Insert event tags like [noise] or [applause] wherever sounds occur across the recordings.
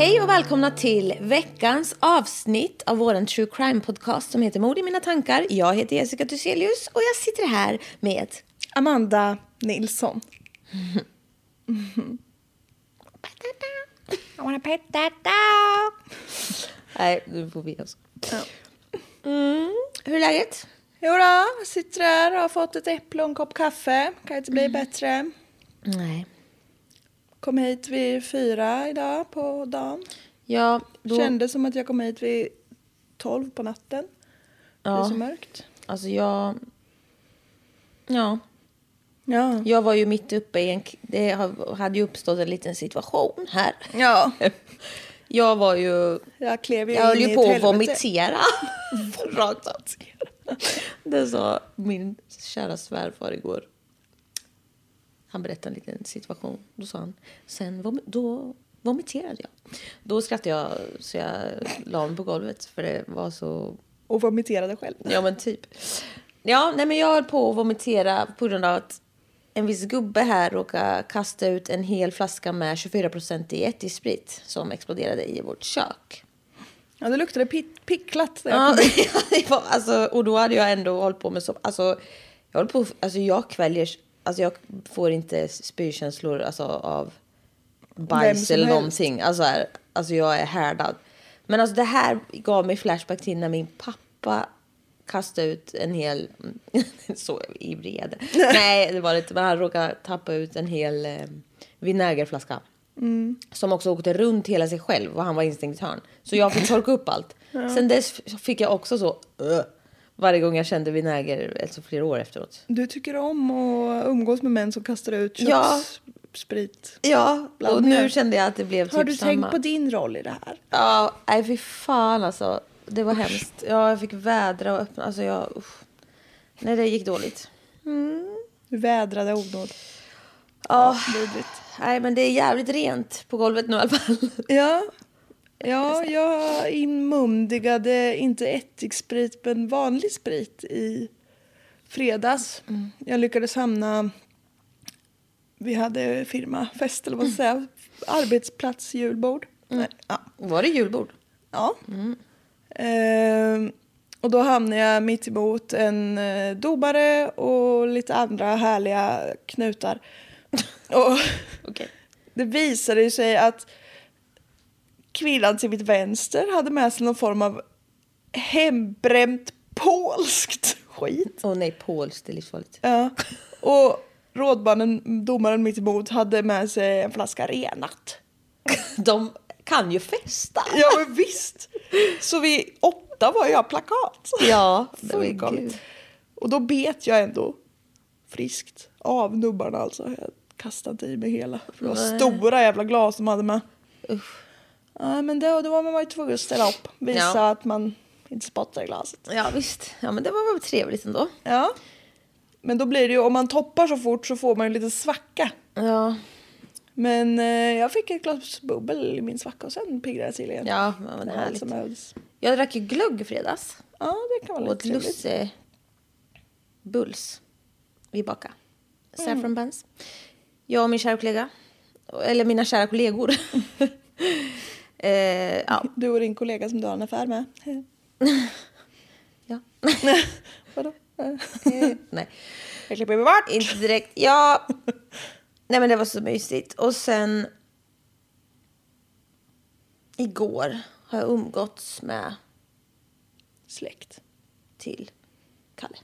Hej och välkomna till veckans avsnitt av våran true crime podcast som heter Mord i mina tankar. Jag heter Jessica Thyselius och jag sitter här med Amanda Nilsson. I wanna pet that dog. Nej, nu får vi oss. Mm. Hur är läget? Jo då, sitter här och har fått ett äpple och en kopp kaffe. Kan inte bli bättre. Nej. Kom hit vid fyra idag på dagen. Ja, då, Kändes som att jag kom hit vid tolv på natten. Det är Ja. så mörkt. alltså jag... Ja, Ja. jag var ju mitt uppe i en... Det hade ju uppstått en liten situation här. Ja, [laughs] Jag var ju... jag klev ju Jag höll ju på att vomitera. [laughs] Rakt av. Det sa min kära svärfar igår. Han berättade en liten situation. Då sa han, sen vom- då vomiterade jag. Då skrattade jag så jag la mig på golvet för det var så Och vomiterade själv. Ja men typ. Ja, nej men jag höll på att vomitera på grund av att en viss gubbe här råkade kasta ut en hel flaska med 24% i ättiksprit som exploderade i vårt kök. Ja, det luktade pick, picklat. [laughs] Ja, det var, alltså, och då hade jag ändå hållit på med så, alltså, jag håller på, alltså jag kväljer, alltså jag får inte spykänslor alltså, av bajs eller helst. någonting. Alltså, här, alltså jag är härdad. Men alltså det här gav mig flashback till när min pappa kastade ut en hel, [laughs] så i vrede. [laughs] Nej det var inte, men han råkade tappa ut en hel eh, vinägerflaska. Mm. Som också åkte runt hela sig själv och han var instängd i ett hörn. Så jag fick torka upp allt. [laughs] Sen dess fick jag också så "Ugh", varje gång jag kände vinäger, alltså flera år efteråt. Du tycker om att umgås med män som kastar ut Ja. kökssprit. Ja, och Blandningar. nu kände jag att det blev typ Har du samma. tänkt på din roll i det här? Ja, nej fy fan alltså. Det var hemskt. Ja, jag fick vädra och öppna. Alltså jag, usch. Nej, det gick dåligt. Du vädrade onåd. Ja, Vidrigt. nej men det är jävligt rent på golvet nu i alla fall. Ja. Ja, jag inmundigade inte ättiksprit men vanlig sprit i fredags. Jag lyckades hamna... Vi hade firmafest, eller vad ska jag säga. Arbetsplatsjulbord. Nej, Ja. Var det julbord? ja. Ehm, och då hamnade jag mitt emot en eh, dobare och lite andra härliga knutar. [laughs] och Okej. det visade sig att kvinnan till mitt vänster hade med sig någon form av hembränt polskt [laughs] skit. Åh nej, polskt, är livsfarligt. Ja. Och rådmannen, domaren mitt emot, hade med sig en flaska renat. [laughs] De kan ju festa. Ja men visst! Så vid åtta var jag plakat. Ja, [laughs] Det var men galet. Och då bet jag ändå friskt av nubbarna alltså. Jag kastade i mig hela. För det var Nej. stora jävla glas de hade med. Ja men då, då var man ju tvungen att ställa upp. Visa Ja. att man Inte spotta i glaset. Ja visst, ja men det var väl trevligt ändå. Ja. Men då blir det ju, om man toppar så fort så får man ju lite svacka. Ja, Men eh, jag fick ett glas bubbel i min svacka och sen piggrade jag igen. ja men det härligt. som behövdes. Jag drack ju glögg i fredags. Ja, det kan vara Och lite ett trevligt. lussebulls vi bakade. Mm. Saffron buns. Jag och min kära kollega. Eller mina kära kollegor. [laughs] eh, ja. Du och din kollega som du har en affär med. ja. [laughs] Vadå? [laughs] Nej. Jag klipper bort. Inte direkt. Ja. Nej men det var så mysigt. Och sen. Igår har jag umgåtts med Släkt. till Kalle.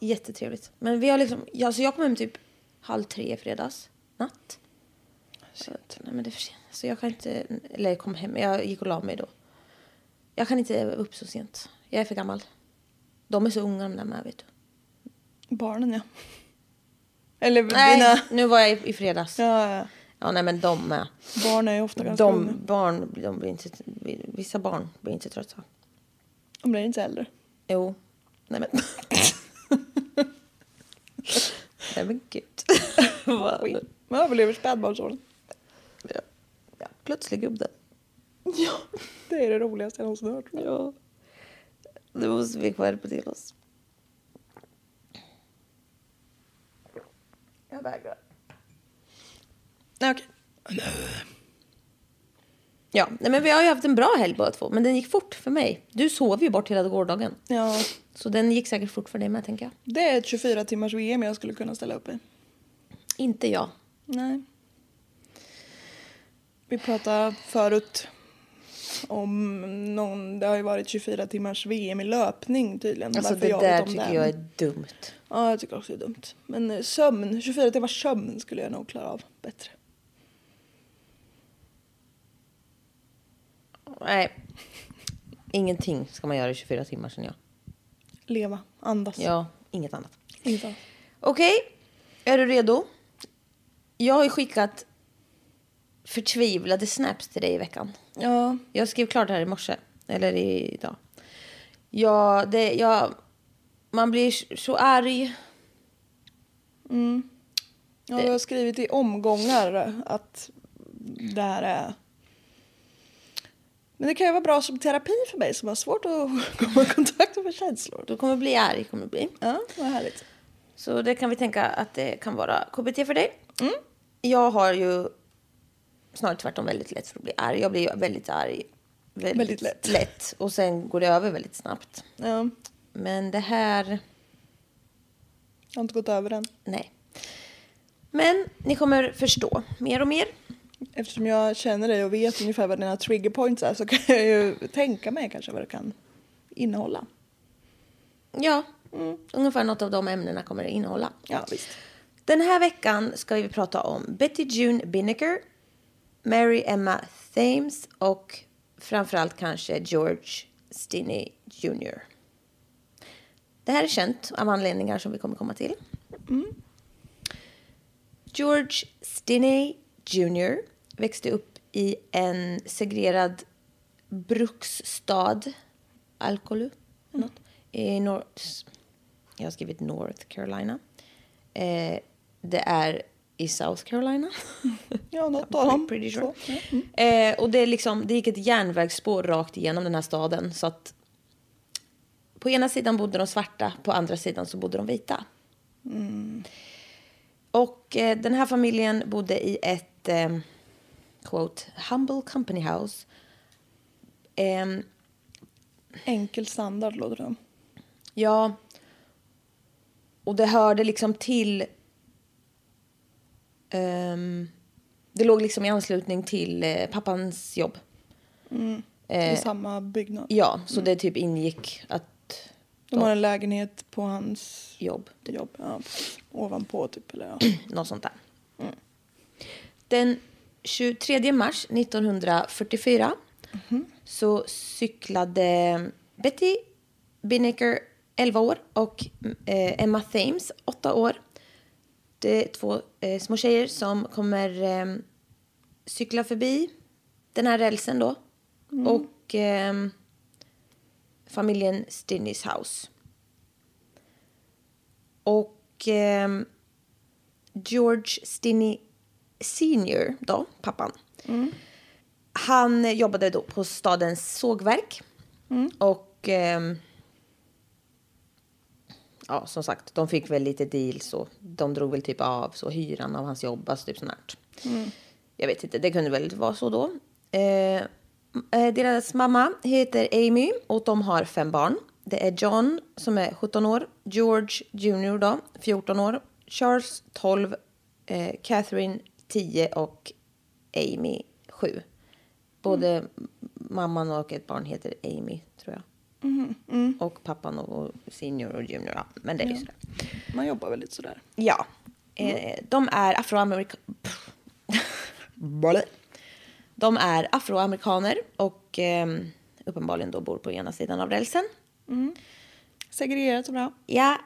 Jättetrevligt. Men vi har liksom. Ja, så jag kom hem typ halv tre i fredags natt. Sent. Nej men det är för sent. Så jag kan inte. Eller jag kom hem. Jag gick och la mig då. Jag kan inte upp så sent. Jag är för gammal. De är så unga de där med vet du. Barnen ja. Eller Nej, dina... nu var jag i, i fredags. Ja. Ja, ja. nej men de med. barn är ju ofta ganska unga. De barn, de blir inte, vissa barn blir inte trötta. De blir inte äldre. Jo. Nej men. nej men gud. Vad- Man överlever spädbarnsåren. Plötslig gubbe. Ja. Det är det roligaste jag någonsin hört. Ja. Det måste vi skärpa till oss. Jag vägrar. Nej, okej. Ja, nej, men vi har ju haft en bra helg båda två. Men den gick fort för mig. Du sov ju bort hela gårdagen. Ja, Så den gick säkert fort för dig med tänker jag. det är ett 24 timmars VM jag skulle kunna ställa upp i. Inte jag. Nej. Vi pratade förut om någon, det har ju varit 24 timmars VM i löpning tydligen. Alltså det jag där tycker det. jag är dumt. Ja, jag tycker också det är dumt. Men eh, sömn, 24 timmars sömn skulle jag nog klara av bättre. Nej. Ingenting ska man göra i 24 timmar sen jag. Leva, andas. Ja, inget annat. Inget annat. Okej, är du redo? Jag har ju skickat förtvivlade snaps till dig i veckan. Ja, Jag skrev klart det här i morse. Eller idag. Ja, det, jag, man blir så arg. ja jag har skrivit i omgångar att det här är... Men det kan ju vara bra som terapi för mig som har svårt att [laughs] komma i kontakt med känslor. Du kommer bli arg. Kommer bli. Ja, vad härligt. Så det kan vi tänka att det kan vara KBT för dig. Jag har ju snarare tvärtom väldigt lätt för att bli arg. Jag blir väldigt arg. Väldigt, Väldigt lätt. lätt. Och sen går det över väldigt snabbt. Ja, Men det här, jag har inte gått över än. nej. Men ni kommer förstå mer och mer. Eftersom jag känner dig och vet ungefär vad dina trigger points är så [laughs] kan jag ju tänka mig kanske vad det kan innehålla. Ja, ungefär något av de ämnena kommer det innehålla. Ja, visst. Den här veckan ska vi prata om Betty June Binnicker, Mary Emma Thames och framförallt kanske George Stinney Jr. Det här är känt av anledningar som vi kommer komma till. George Stinney Jr växte upp i en segrerad bruksstad, Alcolu, något, i North, jag har skrivit North Carolina. Eh, det är i South Carolina. [laughs] Ja, något av dem. Pretty sure. Så, ja. Eh, och det, är liksom, det gick ett järnvägsspår rakt igenom den här staden. Så att på ena sidan bodde de svarta, på andra sidan så bodde de vita. Och eh, den här familjen bodde i ett eh, quote, humble company house. Ehm, Enkel standard det som. Ja. Och det hörde liksom till... ehm, det låg liksom i anslutning till eh, pappans jobb. I samma byggnad. Ja, så det typ ingick att... De har en lägenhet på hans Jobb. jobb. Ja. Ovanpå typ. Eller, ja. [clears throat] Något sånt där. Den 23 mars 1944 så cyklade Betty Binnicker 11 år och eh, Emma Thames 8 år. Det är två eh, små tjejer som kommer eh, cykla förbi den här rälsen då. Och eh, familjen Stinnys house. Och ehm, George Stinney senior, då, pappan. Han jobbade då på stadens sågverk. Och ehm, ja, som sagt, de fick väl lite deals och de drog väl typ av så hyran av hans jobb, alltså typ sånt här. Jag vet inte, det kunde väl vara så då. Eh, eh, deras mamma heter Amy och de har fem barn. Det är John som är 17 år, George Junior då, 14 år, Charles 12, eh, Catherine 10 och Amy 7. Både mamman och ett barn heter Amy, jag. Och pappan och, senior och junior, ja. Men det är ju sådär. Man jobbar väl lite sådär. Ja. Eh, de är afroamerikaner. [laughs] de är afroamerikaner och eh, uppenbarligen då bor på ena sidan av rälsen. Segregerat och bra. Ja.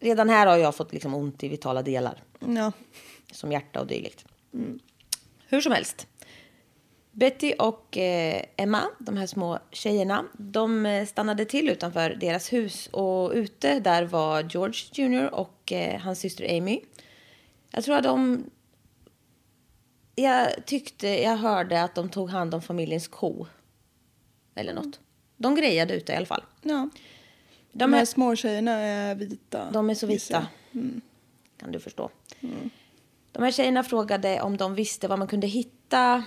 Redan här har jag fått liksom ont i vitala delar. Ja. som hjärta och dylikt. Hur som helst. Betty och eh, Emma, de här små tjejerna, de eh, stannade till utanför deras hus och ute där var George Jr och eh, hans syster Amy. Jag tror att de... Jag tyckte jag hörde att de tog hand om familjens ko. Eller något. De grejade ute i alla fall. ja. De De här är, små tjejerna är vita. de är så vita. jag. Kan du förstå. De här tjejerna frågade om de visste var man kunde hitta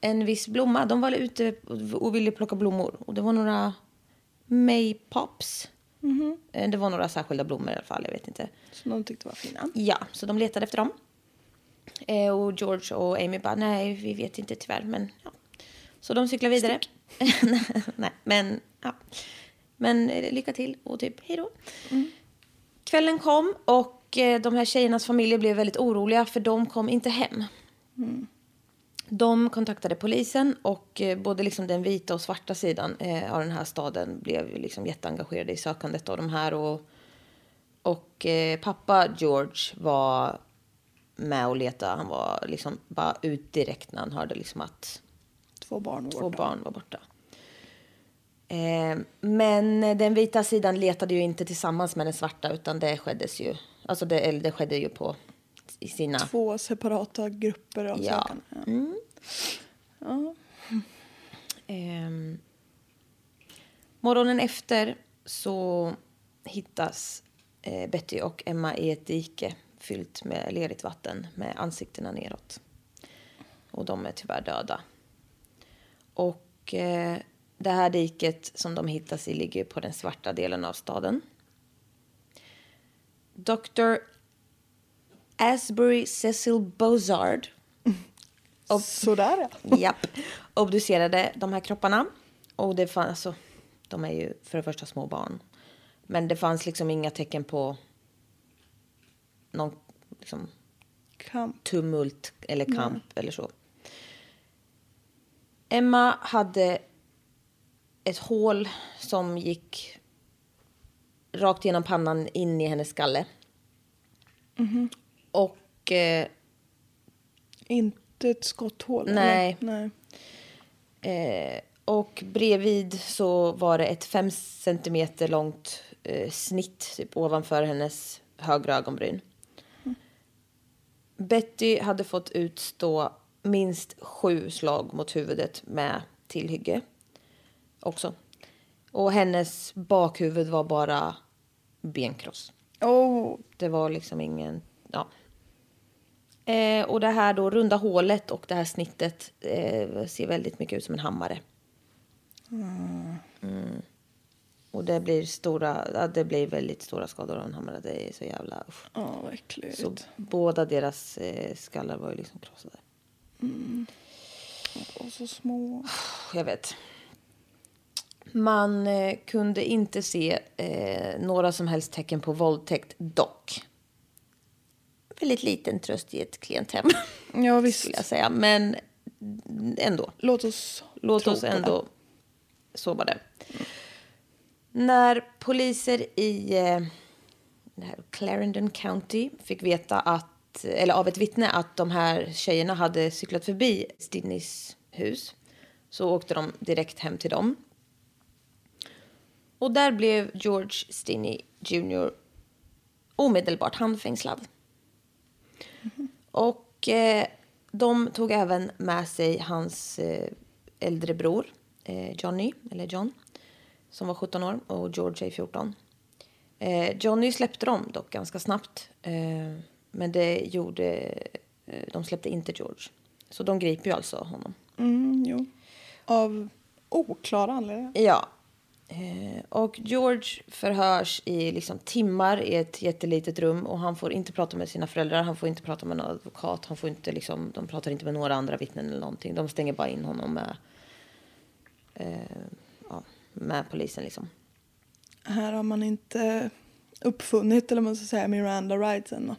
en viss blomma. De var ute och ville plocka blommor. Och det var några maypops. Eh, Det var några särskilda blommor i alla fall. Jag vet inte. Som de tyckte var fina. Ja, så de letade efter dem. Eh, och George och Amy bara, nej, vi vet inte tyvärr. Men, ja. Så de cyklar vidare. [laughs] nej, men, ja. men eh, lycka till och typ hej då. Kvällen kom och eh, de här tjejernas familjer blev väldigt oroliga för de kom inte hem. De kontaktade polisen och eh, både liksom den vita och svarta sidan eh, av den här staden blev liksom jätteengagerade i sökandet av de här. Och, och eh, pappa George var med och letade. Han var liksom bara ut direkt när han hörde liksom att Två barn var två borta. barn var borta. Eh, men den vita sidan letade ju inte tillsammans med den svarta utan det ju, alltså det, eller det skedde ju på i sina... Två separata grupper av Ja. sökande. Ja. Mm. Ja. Ehm, morgonen efter så hittas eh, Betty och Emma i ett dike fyllt med lerigt vatten med ansiktena neråt. Och de är tyvärr döda. Och eh, det här diket som de hittas i ligger på den svarta delen av staden. Dr. Asbury Cecil Bozard Sådär ja. Japp. Obducerade de här kropparna. Och det fanns, alltså, de är ju för det första små barn. Men det fanns liksom inga tecken på någon liksom, Kamp. tumult eller kamp eller så. Emma hade ett hål som gick rakt genom pannan in i hennes skalle. Och eh, Inte ett skotthål? Nej. Nej. Eh, och bredvid så var det ett fem centimeter långt eh, snitt typ, ovanför hennes högra ögonbryn. Betty hade fått utstå minst sju slag mot huvudet med tillhygge också. Och hennes bakhuvud var bara benkross. Oh, Det var liksom ingen... Eh, och det här då runda hålet och det här snittet eh, ser väldigt mycket ut som en hammare. Mm. Och det blir stora, ja, det blir väldigt stora skador av en hammare. Det är så jävla usch. ja, vad äckligt. Så båda deras eh, skallar var ju liksom krossade. Och så små. Jag vet. Man eh, kunde inte se eh, några som helst tecken på våldtäkt dock. Väldigt liten tröst i ett klent hem. Ja, [laughs] visst. skulle jag säga. Men ändå. Låt oss Låt oss ändå så var det. När poliser i eh, det Clarendon County fick veta att, eller av ett vittne att de här tjejerna hade cyklat förbi Stinnys hus så åkte de direkt hem till dem. och där blev George Stinney Jr. omedelbart handfängslad. Och eh, de tog även med sig hans eh, äldre bror eh, Johnny, eller John, som var 17 år och George är 14. Eh, Johnny släppte dem dock ganska snabbt. Eh, men det gjorde... De släppte inte George. Så de griper ju alltså honom. Mm, jo. Av oklara anledningar. Ja. Eh, och George förhörs i liksom timmar i ett jättelitet rum och han får inte prata med sina föräldrar, han får inte prata med någon advokat, han får inte liksom, de pratar inte med några andra vittnen eller någonting. De stänger bara in honom med, eh, ja, med polisen liksom. Här har man inte uppfunnit, eller man ska säga, Miranda rights än. va?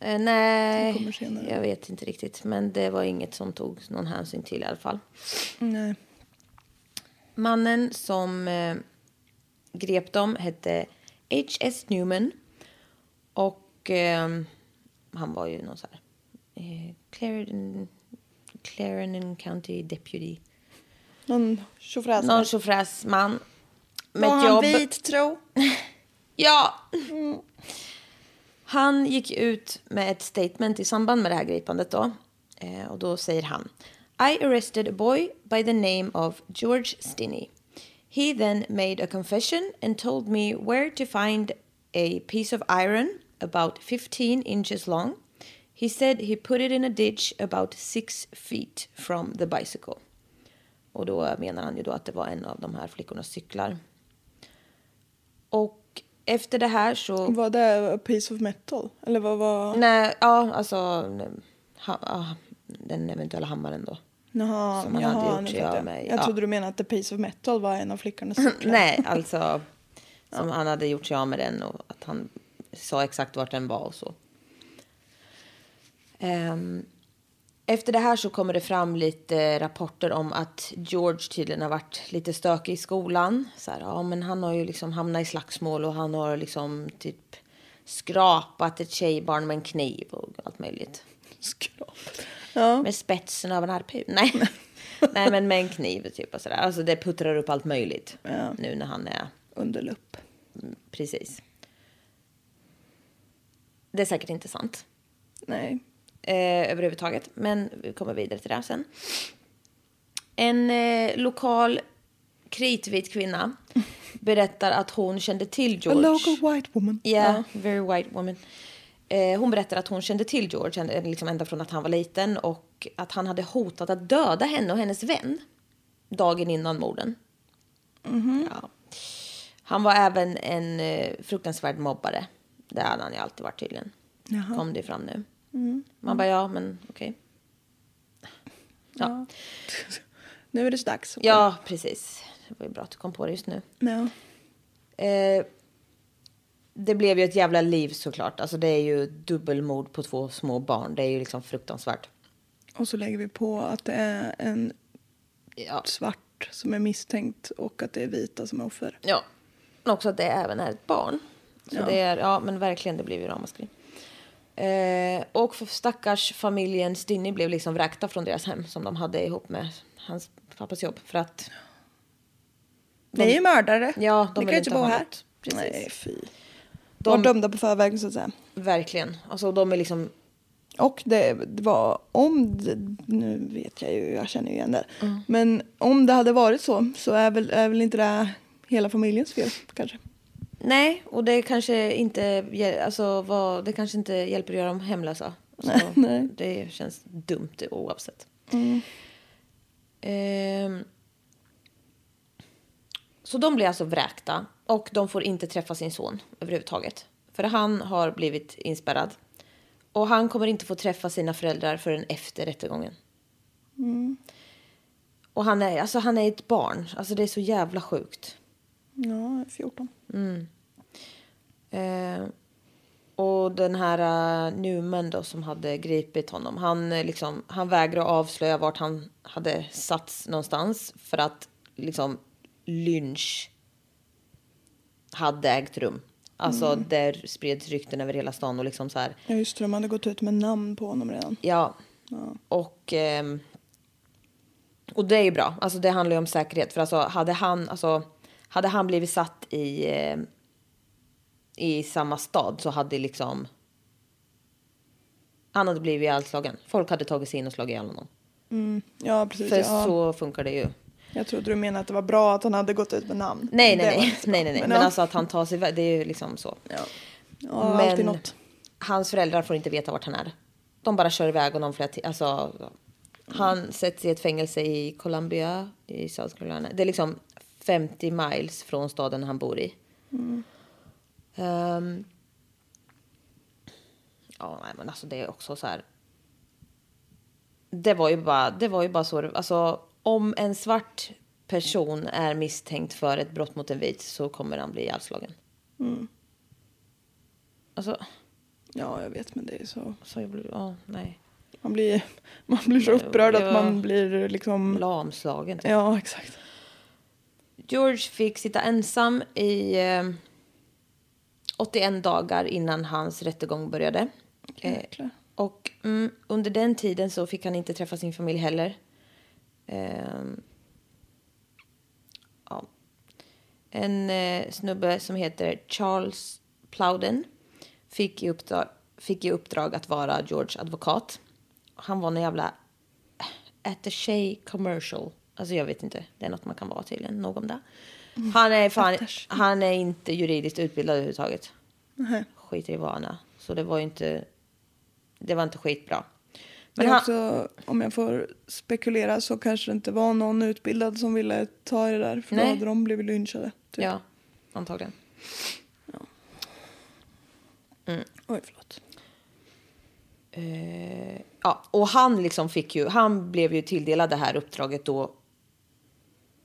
Eh, nej, jag vet inte riktigt. Men det var inget som tog någon hänsyn till i alla fall. Nej. Mannen som eh, grep dem hette H.S. Newman. Och eh, han var ju någon så här... Eh, Clarendon, Clarendon County Deputy. Någon tjofräs. Någon tjofräsman. Med Var ett han jobb. vit tro? [laughs] Ja! Han gick ut med ett statement i samband med det här gripandet då. Eh, och då säger han. I arrested a boy by the name of George Stinney. He then made a confession and told me where to find a piece of iron about 15 inches long. He said he put it in a ditch about six feet from the bicycle. Och då menar han ju då att det var en av de här flickornas cyklar. Och efter det här så... Var det a piece of metal? Eller vad var... Nej, ja, alltså ha, ja, den eventuella hammaren då. Jaha, som han jaha, hade gjort sig av jag. med. Jag Ja. trodde du menade att the piece of metal var en av flickornas cyklar. Nej, alltså [laughs] som han hade gjort sig av med den och att han sa exakt vart den var och så. Ehm, efter det här så kommer det fram lite rapporter om att George tydligen har varit lite stökig i skolan. Så här, ja, men han har ju liksom hamnat i slagsmål och han har liksom typ skrapat ett tjejbarn med en kniv och allt möjligt. Skrap. Ja. Med spetsen av en harpun. Nej. [laughs] Nej, men med en kniv typ och sådär. Alltså det puttrar upp allt möjligt Ja. nu när han är Under lupp. precis. Det är säkert inte sant Nej. eh, överhuvudtaget, men vi kommer vidare till det sen. En eh, lokal kritvit kvinna [laughs] berättar att hon kände till A George. local white woman. Yeah, very white woman. Eh, hon berättar att hon kände till George liksom ända från att han var liten och att han hade hotat att döda henne och hennes vän dagen innan morden. Ja. Han var även en eh, fruktansvärd mobbare. Det hade han ju alltid varit tydligen. Kom det fram nu. Man bara, ja men okej. Ja. Nu är det så dags. ja, precis. Det var ju bra att du kom på det just nu. ja. Eh, det blev ju ett jävla liv såklart. Alltså det är ju dubbelmord på två små barn. Det är ju liksom fruktansvärt. Och så lägger vi på att det är en Ja. svart som är misstänkt och att det är vita som är offer. ja. Men också att det även är ett barn. Så Ja. det är, ja men verkligen det blev ju ramaskri. Eh, och för stackars familjen Stinny blev liksom vräkta från deras hem som de hade ihop med hans pappas jobb. För att, Ni är ju mördare. ja, de Ni kan ju inte bo här. Precis. Nej, fy. De var dömda på förväg så att säga. Verkligen. Alltså de är liksom, Och det, det var om, det, nu vet jag ju, jag känner ju igen det. Mm. Men om det hade varit så så är väl, är väl inte det hela familjens fel kanske. nej och det kanske inte, alltså vad, det kanske inte hjälper att göra dem hemlösa. Så Nej, [laughs] nej. Det känns dumt oavsett. Ehm, så de blir alltså vräkta och de får inte träffa sin son överhuvudtaget. För han har blivit inspärrad. Och han kommer inte få träffa sina föräldrar förrän efter rättegången. Och han är, alltså han är ett barn. Alltså det är så jävla sjukt. Ja, 14. Eh, och den här uh, Newman då som hade gripit honom. Han, eh, liksom, han vägrar att avslöja vart han hade satts någonstans. För att liksom lynch hade ägt rum. Alltså där spreds rykten över hela stan och liksom så här. Ja just det, de hade gått ut med namn på honom redan. Ja. Och, ehm, och det är ju bra. Alltså det handlar ju om säkerhet. För alltså hade han, alltså, hade han blivit satt i, eh, i samma stad så hade liksom... Han hade blivit ihjälslagen. Folk hade tagit sig in och slagit ihjäl honom. Ja, precis. För ja. så funkar det ju. Jag trodde du menade att det var bra att han hade gått ut med namn. Nej, nej, nej. nej, nej, nej. Men, ja. alltså att han tar sig iväg, det är ju liksom så. Ja, ja alltid något. hans föräldrar får inte veta vart han är. De bara kör iväg honom flera ti- alltså, Han sätts i ett fängelse i Columbia i South Carolina. Det är liksom 50 miles från staden han bor i. Ehm, ja, nej, men alltså det är också så här. Det var ju bara, det var ju bara så. Alltså, om en svart person är misstänkt för ett brott mot en vit så kommer han bli ihjälslagen. Alltså, Ja, jag vet, men det är så. så jag blir, ja, nej. Man blir, man blir så upprörd att man blir liksom... Lamslagen. Typ. Ja, exakt. George fick sitta ensam i eh, 81 dagar innan hans rättegång började. Eh, och mm, under den tiden så fick han inte träffa sin familj heller. Ehm, ja. En eh, snubbe som heter Charles Plowden fick i, uppdrag, fick i uppdrag att vara George advokat. Han var en jävla attaché commercial. Alltså jag vet inte, det är något man kan vara tydligen, nog om det. Han är, fan, han är inte juridiskt utbildad överhuvudtaget. Skiter i är. Så det var ju inte, det var inte skitbra. Men han, också, om jag får spekulera så kanske det inte var någon utbildad som ville ta det där. För Nej. då hade de blivit lynchade. Typ. ja, antagligen. Oj, förlåt. Eh, ja, och han liksom fick ju, han blev ju tilldelad det här uppdraget då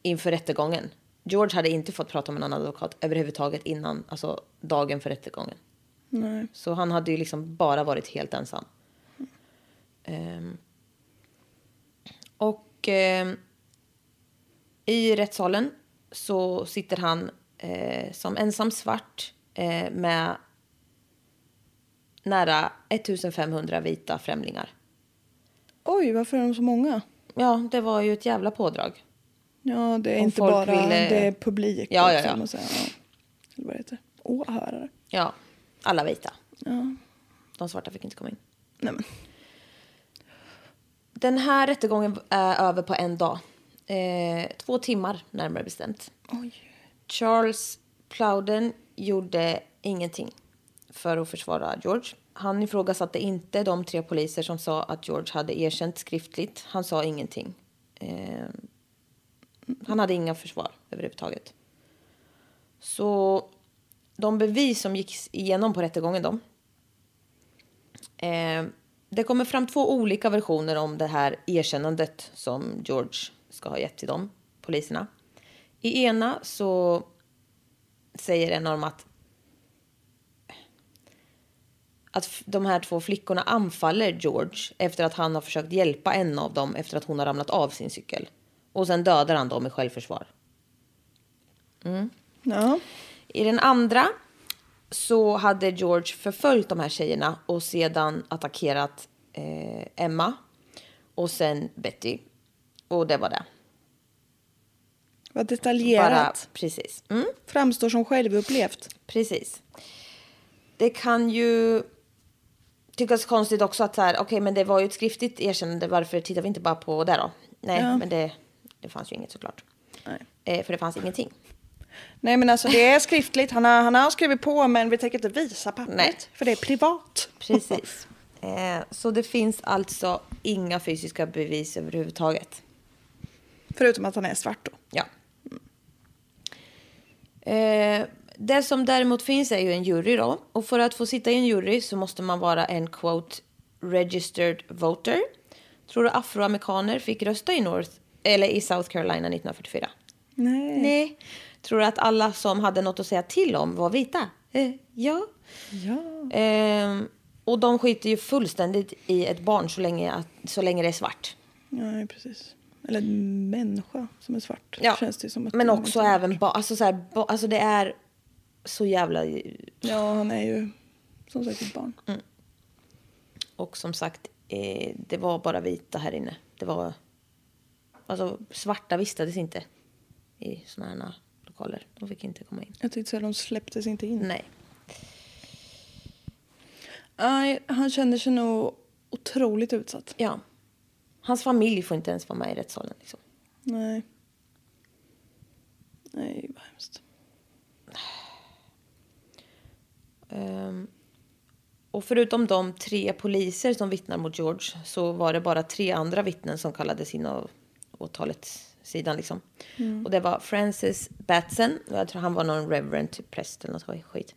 inför rättegången. George hade inte fått prata med någon advokat överhuvudtaget innan, alltså dagen för rättegången. Nej. Så han hade ju liksom bara varit helt ensam. Ehm, och ehm, i rättssalen så sitter han eh, som ensam svart eh, med nära 1500 vita främlingar. Oj, varför är de så många? Ja, det var ju ett jävla pådrag. Ja, det är Om inte bara ville- det är publik. Ja, ja, ja. säga. ja. Eller vad det heter. Åhörare. Ja, alla vita. Ja. De svarta fick inte komma in. Nej, men. Den här rättegången är över på en dag. Eh, två timmar närmare bestämt. Oj. Charles Plowden gjorde ingenting för att försvara George. Han ifrågasatte inte de tre poliser som sa att George hade erkänt skriftligt. Han sa ingenting. Eh, han hade inga försvar överhuvudtaget. Så de bevis som gick igenom på rättegången då. Eh, det kommer fram två olika versioner om det här erkännandet som George ska ha gett till de poliserna. I ena så säger en av dem att att de här två flickorna anfaller George efter att han har försökt hjälpa en av dem efter att hon har ramlat av sin cykel. Och sen dödar han dem i självförsvar. Ja. I den andra så hade George förföljt de här tjejerna och sedan attackerat eh, Emma och sen Betty. Och det var det. Vad Bara, detaljerat. precis. Mm, Framstår som självupplevt. precis. Det kan ju tyckas konstigt också att så här, okej, men det var ju ett skriftligt erkännande. Varför tittar vi inte bara på det då? Nej, Ja. men det, det fanns ju inget såklart. Nej. Eh, för det fanns ingenting. Nej men alltså det är skriftligt. Han har, han har skrivit på men vi tänker inte visa pappret. Nej. För det är privat. Precis. eh, så det finns alltså inga fysiska bevis överhuvudtaget. Förutom att han är svart då. Ja. Eh, det som däremot finns är ju en jury då. Och för att få sitta i en jury så måste man vara en quote registered voter. Tror du afroamerikaner fick rösta i North eller i South Carolina 1944? Nej. Nej. Tror du att alla som hade något att säga till om var vita? Eh, ja. Ja. Ehm, och de skiter ju fullständigt i ett barn så länge, att, så länge det är svart. Nej precis. Eller en människa som är svart. Ja. Känns det som att Men också även barn. Alltså, så här, ba- alltså det är så jävla... Ja han är ju som sagt ett barn. Och som sagt, eh, det var bara vita här inne. Det var... Alltså svarta vistades inte i såna här lokaler. De fick inte komma in. Jag tyckte så här, de släpptes inte in. Nej. Nej, han känner sig nog otroligt utsatt. Ja. Hans familj får inte ens vara med i rättssalen. Liksom. Nej. Nej, vad hemskt. Ehm, och förutom de tre poliser som vittnar mot George så var det bara tre andra vittnen som kallades in av åtalets sidan. Liksom. Och det var Francis Batson, jag tror han var någon reverend typ präst eller något skit.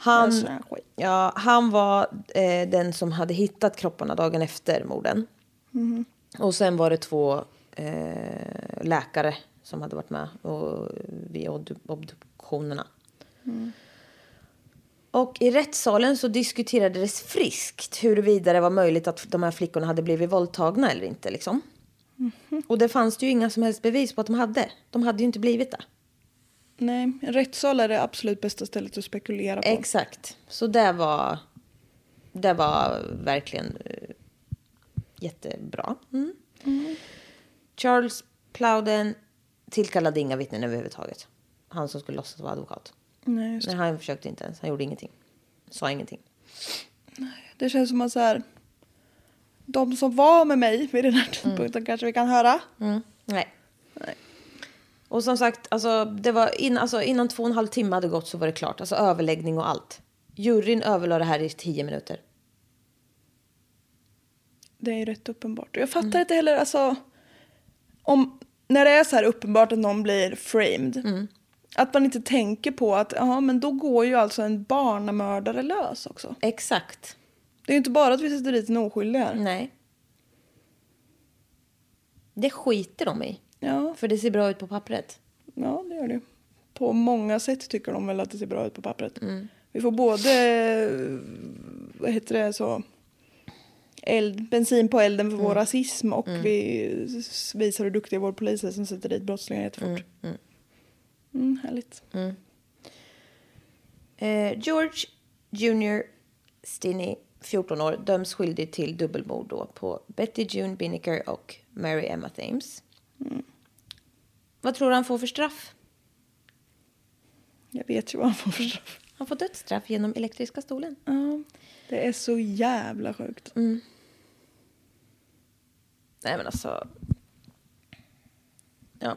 Han, ja, han var eh, den som hade hittat kropparna dagen efter morden. Och sen var det två eh, läkare som hade varit med och, vid obdu- obduktionerna. Och i rättssalen så diskuterades friskt huruvida det var möjligt att de här flickorna hade blivit våldtagna eller inte. Liksom. Och det fanns det ju inga som helst bevis på att de hade. De hade ju inte blivit det. Nej, en rättssal är det absolut bästa stället att spekulera på. Exakt. Så det var, det var verkligen eh, jättebra. Mm. Charles Plowden tillkallade inga vittnen överhuvudtaget. Han som skulle låtsas vara advokat. Nej. Nej, han försökte inte ens. Han gjorde ingenting. Sa ingenting. det känns som att så här, de som var med mig vid den här tidpunkten kanske vi kan höra. Mm. Nej. Och som sagt, alltså, det var in, alltså, innan två och en halv timme hade gått så var det klart. Alltså överläggning och allt. Juryn överlade det här i tio minuter. Det är ju rätt uppenbart. Jag fattar inte heller, alltså, om, när det är så här uppenbart att någon blir framed, att man inte tänker på att ja, men då går ju alltså en barnamördare lös också. Exakt. Det är ju inte bara att vi sätter dit en oskyldig här. Nej. Det skiter de i. Ja, För det ser bra ut på pappret. ja, det gör det. På många sätt tycker de väl att det ser bra ut på pappret. Vi får både, vad heter det, så, eld, bensin på elden för vår rasism och vi s- visar hur duktiga vår polis är som sätter dit brottslingar jättefort. Mm, härligt. Eh, George Jr. Stinney, 14 år, döms skyldig till dubbelmord då på Betty June Binnicker och Mary Emma Thames. Vad tror du han får för straff? Jag vet ju vad han får för straff. Han får dödsstraff genom elektriska stolen. Ja, det är så jävla sjukt. Nej men alltså. Ja.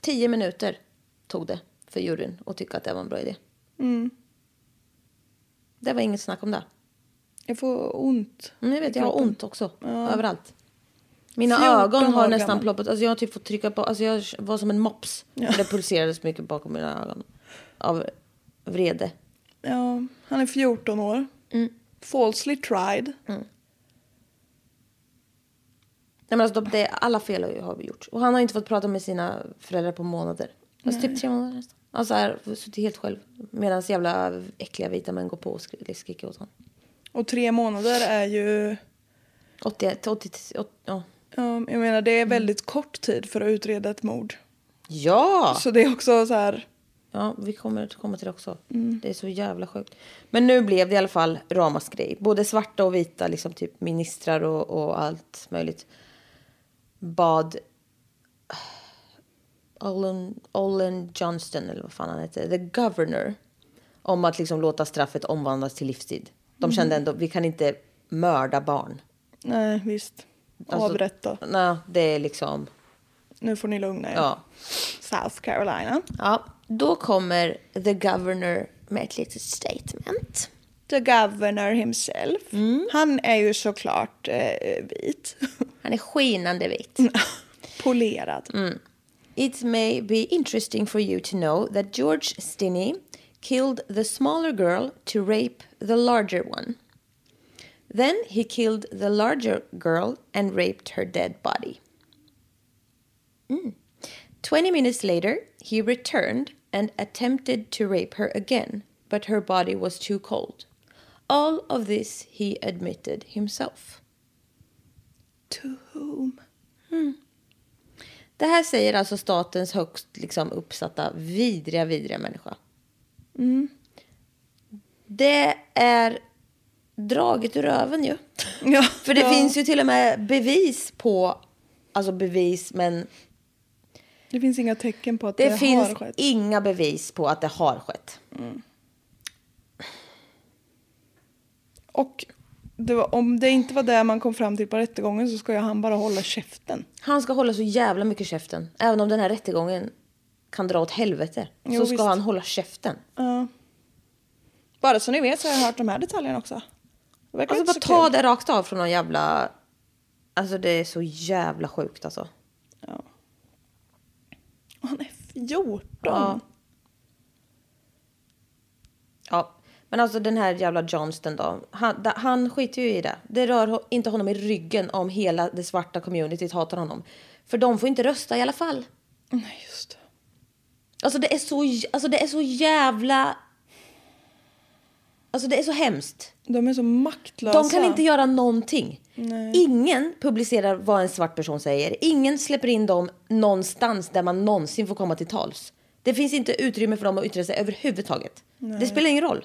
Tio minuter tog det för juryn att tycka att det var en bra idé. Det var inget snack om det. Jag får ont. Men jag vet, jag har ont också. Överallt. Mina 14 ögon har nästan gammal. ploppat. Alltså jag har typ fått trycka på. Alltså jag var som en mops. För det pulserade så mycket bakom mina ögon. Av vrede. Ja, han är 14 år. Falsely tried. Nej, men alltså, de- det, alla fel har har vi gjort. Och han har inte fått prata med sina föräldrar på månader. Alltså typ tre månader nästan. Alltså här, suttit helt själv. Medan jävla äckliga vita män går på och skri- skriker åt honom. Och tre månader är ju... 81, 80, 80, ja. Ja, jag menar, det är väldigt kort tid för att utreda ett mord. Ja! Så det är också så här... Ja, vi kommer komma till det också. Det är så jävla sjukt. Men nu blev det i alla fall ramaskri. Både svarta och vita, liksom typ ministrar och, och allt möjligt. Bad Olin, Olin Johnston, eller vad fan han heter, the governor, om att liksom låta straffet omvandlas till livstid. De kände ändå, vi kan inte mörda barn. Nej, visst. Alltså- Avrätta. Nej, det är liksom, Nu får ni lugna er. ja. South Carolina. Ja, då kommer the governor med ett litet statement. The governor himself. Han är ju såklart eh, vit. [laughs] Han är skinande vit. [laughs] Polerad. It may be interesting for you to know that George Stinney killed the smaller girl to rape the larger one. Then he killed the larger girl and raped her dead body. Mm. 20 minutes later, he returned and attempted to rape her again, but her body was too cold. All of this he admitted himself. To whom? Det här säger alltså statens högst liksom, uppsatta vidriga, vidriga människa. Det är draget ur röven ju. [laughs] Ja, För det ja. finns ju till och med bevis på, alltså bevis men Det finns inga tecken på att det, Det, har finns skett. inga bevis på att det har skett. Och det var, om det inte var det man kom fram till på rättegången så ska ju han bara hålla käften. Han ska hålla så jävla mycket käften. Även om den här rättegången kan dra åt helvete. Jo, så ska visst. han hålla käften. Ja. Bara så ni vet så har jag hört de här detaljerna också. Det verkar Alltså bara ta kul. det rakt av från någon jävla... Alltså det är så jävla sjukt alltså. Och Han är 14. Ja. Ja, men alltså den här jävla Johnston då. Han, da, han skiter ju i det. Det rör inte honom i ryggen om hela det svarta communityt hatar honom. För de får inte rösta i alla fall. Nej, just det. Alltså det är så, alltså det är så jävla... Alltså det är så hemskt. De är så maktlösa. De kan inte göra någonting. Ingen publicerar vad en svart person säger. Ingen släpper in dem någonstans där man någonsin får komma till tals. Det finns inte utrymme för dem att yttra sig överhuvudtaget. Det spelar ingen roll.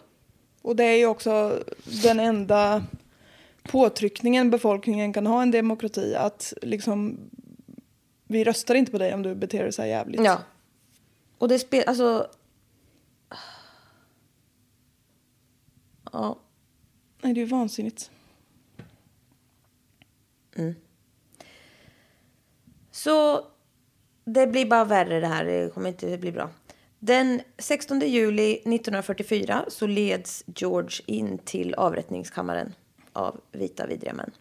Och det är ju också den enda påtryckningen befolkningen kan ha en demokrati. Att liksom, vi röstar inte på dig om du beter dig så här jävligt. Ja. Och det spelar, alltså... Ja. Nej, det är ju vansinnigt. Så det blir bara värre det här. Det kommer inte bli bra. Den 16 juli 1944 så leds George in till avrättningskammaren av vita vidriga män.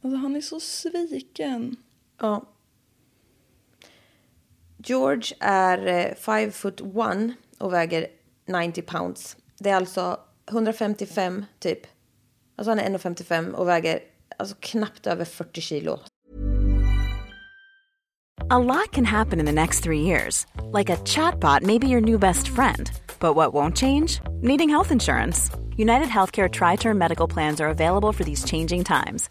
Alltså han är så sviken. Ja. George är eh, 5 foot 1 och väger 90 pounds. Det är alltså 155 typ. Alltså han är 1,55 och väger alltså knappt över 40 kilo. A lot can happen in the next three years. Like a chatbot may be your new best friend. But what won't change? Needing health insurance. United Healthcare Tri Term Medical Plans are available for these changing times.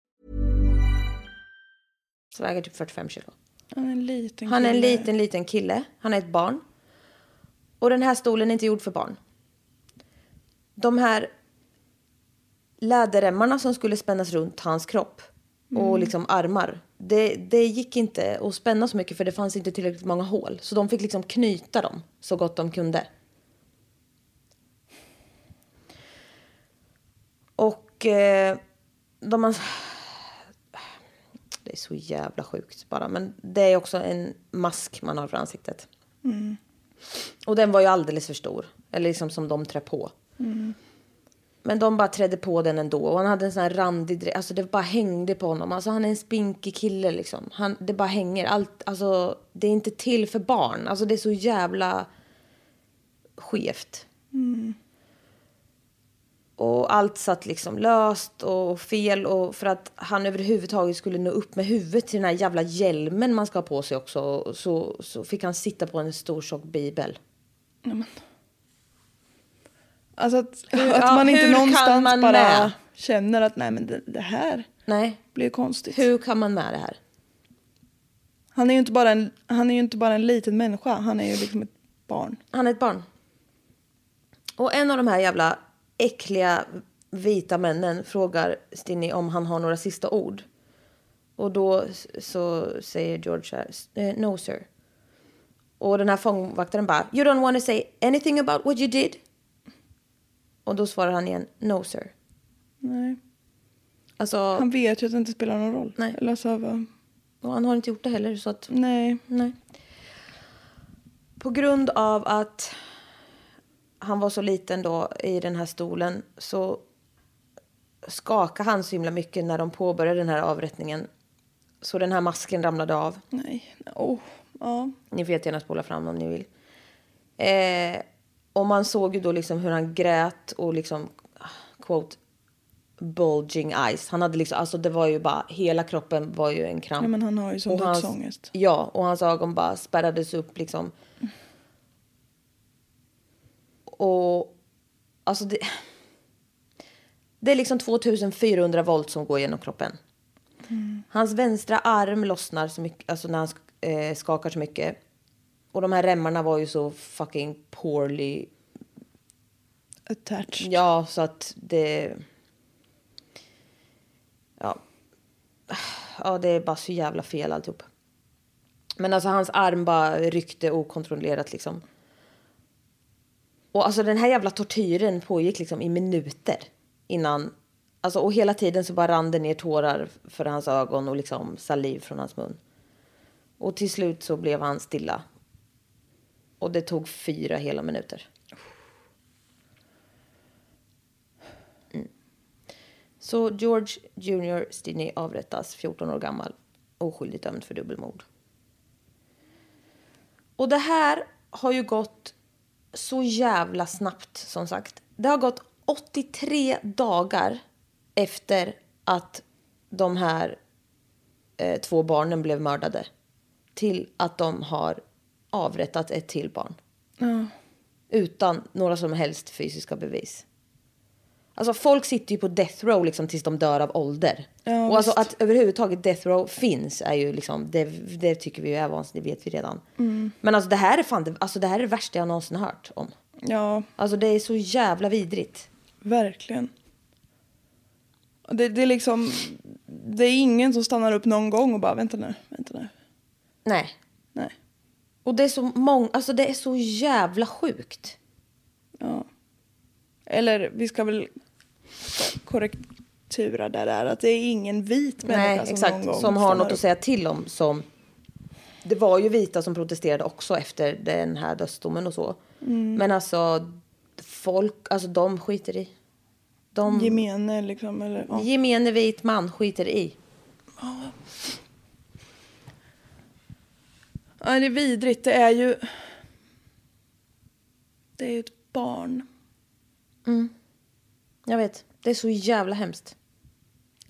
Så väger typ 45 kilo. Han är en liten Han är en kille. liten, liten kille. Han är ett barn. Och den här stolen är inte gjord för barn. De här läderremmarna som skulle spännas runt hans kropp och liksom armar. Det, det gick inte att spänna så mycket för det fanns inte tillräckligt många hål. Så de fick liksom knyta dem så gott de kunde. Och eh, de. Det är så jävla sjukt bara. Men det är också en mask man har för ansiktet. Och den var ju alldeles för stor. Eller liksom som de trä på. Men de bara trädde på den ändå. Och han hade en sån här randig Alltså det bara hängde på honom. Alltså han är en spinkig kille liksom. Han, det bara hänger. Allt, alltså det är inte till för barn. Alltså det är så jävla skevt. Och allt satt liksom löst och fel. Och för att han överhuvudtaget skulle nå upp med huvudet till den här jävla hjälmen man ska ha på sig också. Så, så fick han sitta på en stor tjock bibel. Alltså att, Hur- att ja, man inte hur kan någonstans man bara med? känner att nej men det, det här Nej, blir konstigt. hur kan man med det här? Han är ju inte bara en, han är ju inte bara en liten människa, han är ju liksom ett barn. Han är ett barn. Och en av de här jävla äckliga vita männen frågar Stinny om han har några sista ord. Och då så säger George så här, "Eh, no sir. Och den här fångvaktaren bara, you don't want to say anything about what you did? Och då svarar han igen, no sir. Nej. Alltså, Han vet ju att det inte spelar någon roll. Nej. Eller alltså, vad- och han har inte gjort det heller så att nej. Nej. På grund av att han var så liten då i den här stolen så skakade han så himla mycket när de påbörjade den här avrättningen. Så den här masken ramlade av. Nej. Oh. Ja. Ni får gärna spola fram om ni vill. Eh, och man såg ju då liksom hur han grät och liksom, quote, bulging eyes. Han hade liksom, alltså det var ju bara, hela kroppen var ju en kramp. ja, men han har ju sån dödsångest. Ja, och hans ögon bara spärrades upp liksom. Och alltså det... Det är liksom 2400 volt som går genom kroppen. Hans vänstra arm lossnar så mycket, alltså när han eh, skakar så mycket. Och de här remmarna var ju så fucking poorly... Attached. Ja, så att det... Ja. Ja, det är bara så jävla fel alltihop. Men alltså hans arm bara ryckte okontrollerat liksom. Och alltså den här jävla tortyren pågick liksom i minuter innan. Alltså och hela tiden så bara rann det ner tårar för hans ögon och liksom saliv från hans mun. Och till slut så blev han stilla. Och det tog fyra hela minuter. Mm. Så George Jr. Stinney avrättas 14 år gammal. Oskyldigt dömd för dubbelmord. Och det här har ju gått så jävla snabbt som sagt. Det har gått 83 dagar efter att de här eh, två barnen blev mördade. Till att de har avrättat ett till barn. Utan några som helst fysiska bevis. Alltså folk sitter ju på death row liksom tills de dör av ålder. Ja, och alltså att överhuvudtaget death row finns är ju liksom, det, det tycker vi ju är vansinnigt, det vet vi redan. Mm. Men alltså det här är fan alltså det här är det värsta jag någonsin hört om. Ja, Alltså det är så jävla vidrigt. verkligen. Det, det är liksom... Det är ingen som stannar upp någon gång och bara vänta nu, vänta nu. Nej. Nej. Och det är så många, alltså det är så jävla sjukt. Eller vi ska väl korrektura där är att det är ingen vit människa Nej, som någon exakt. gång Som har något upp. att säga till om. Som, det var ju vita som protesterade också efter den här dödsdomen och så. Mm. Men alltså, folk, alltså de skiter i. De, Gemene liksom. Eller, ja. Gemene vit man skiter i. ja, det är vidrigt. Det är ju... Det är ju ett barn. Jag vet, det är så jävla hemskt.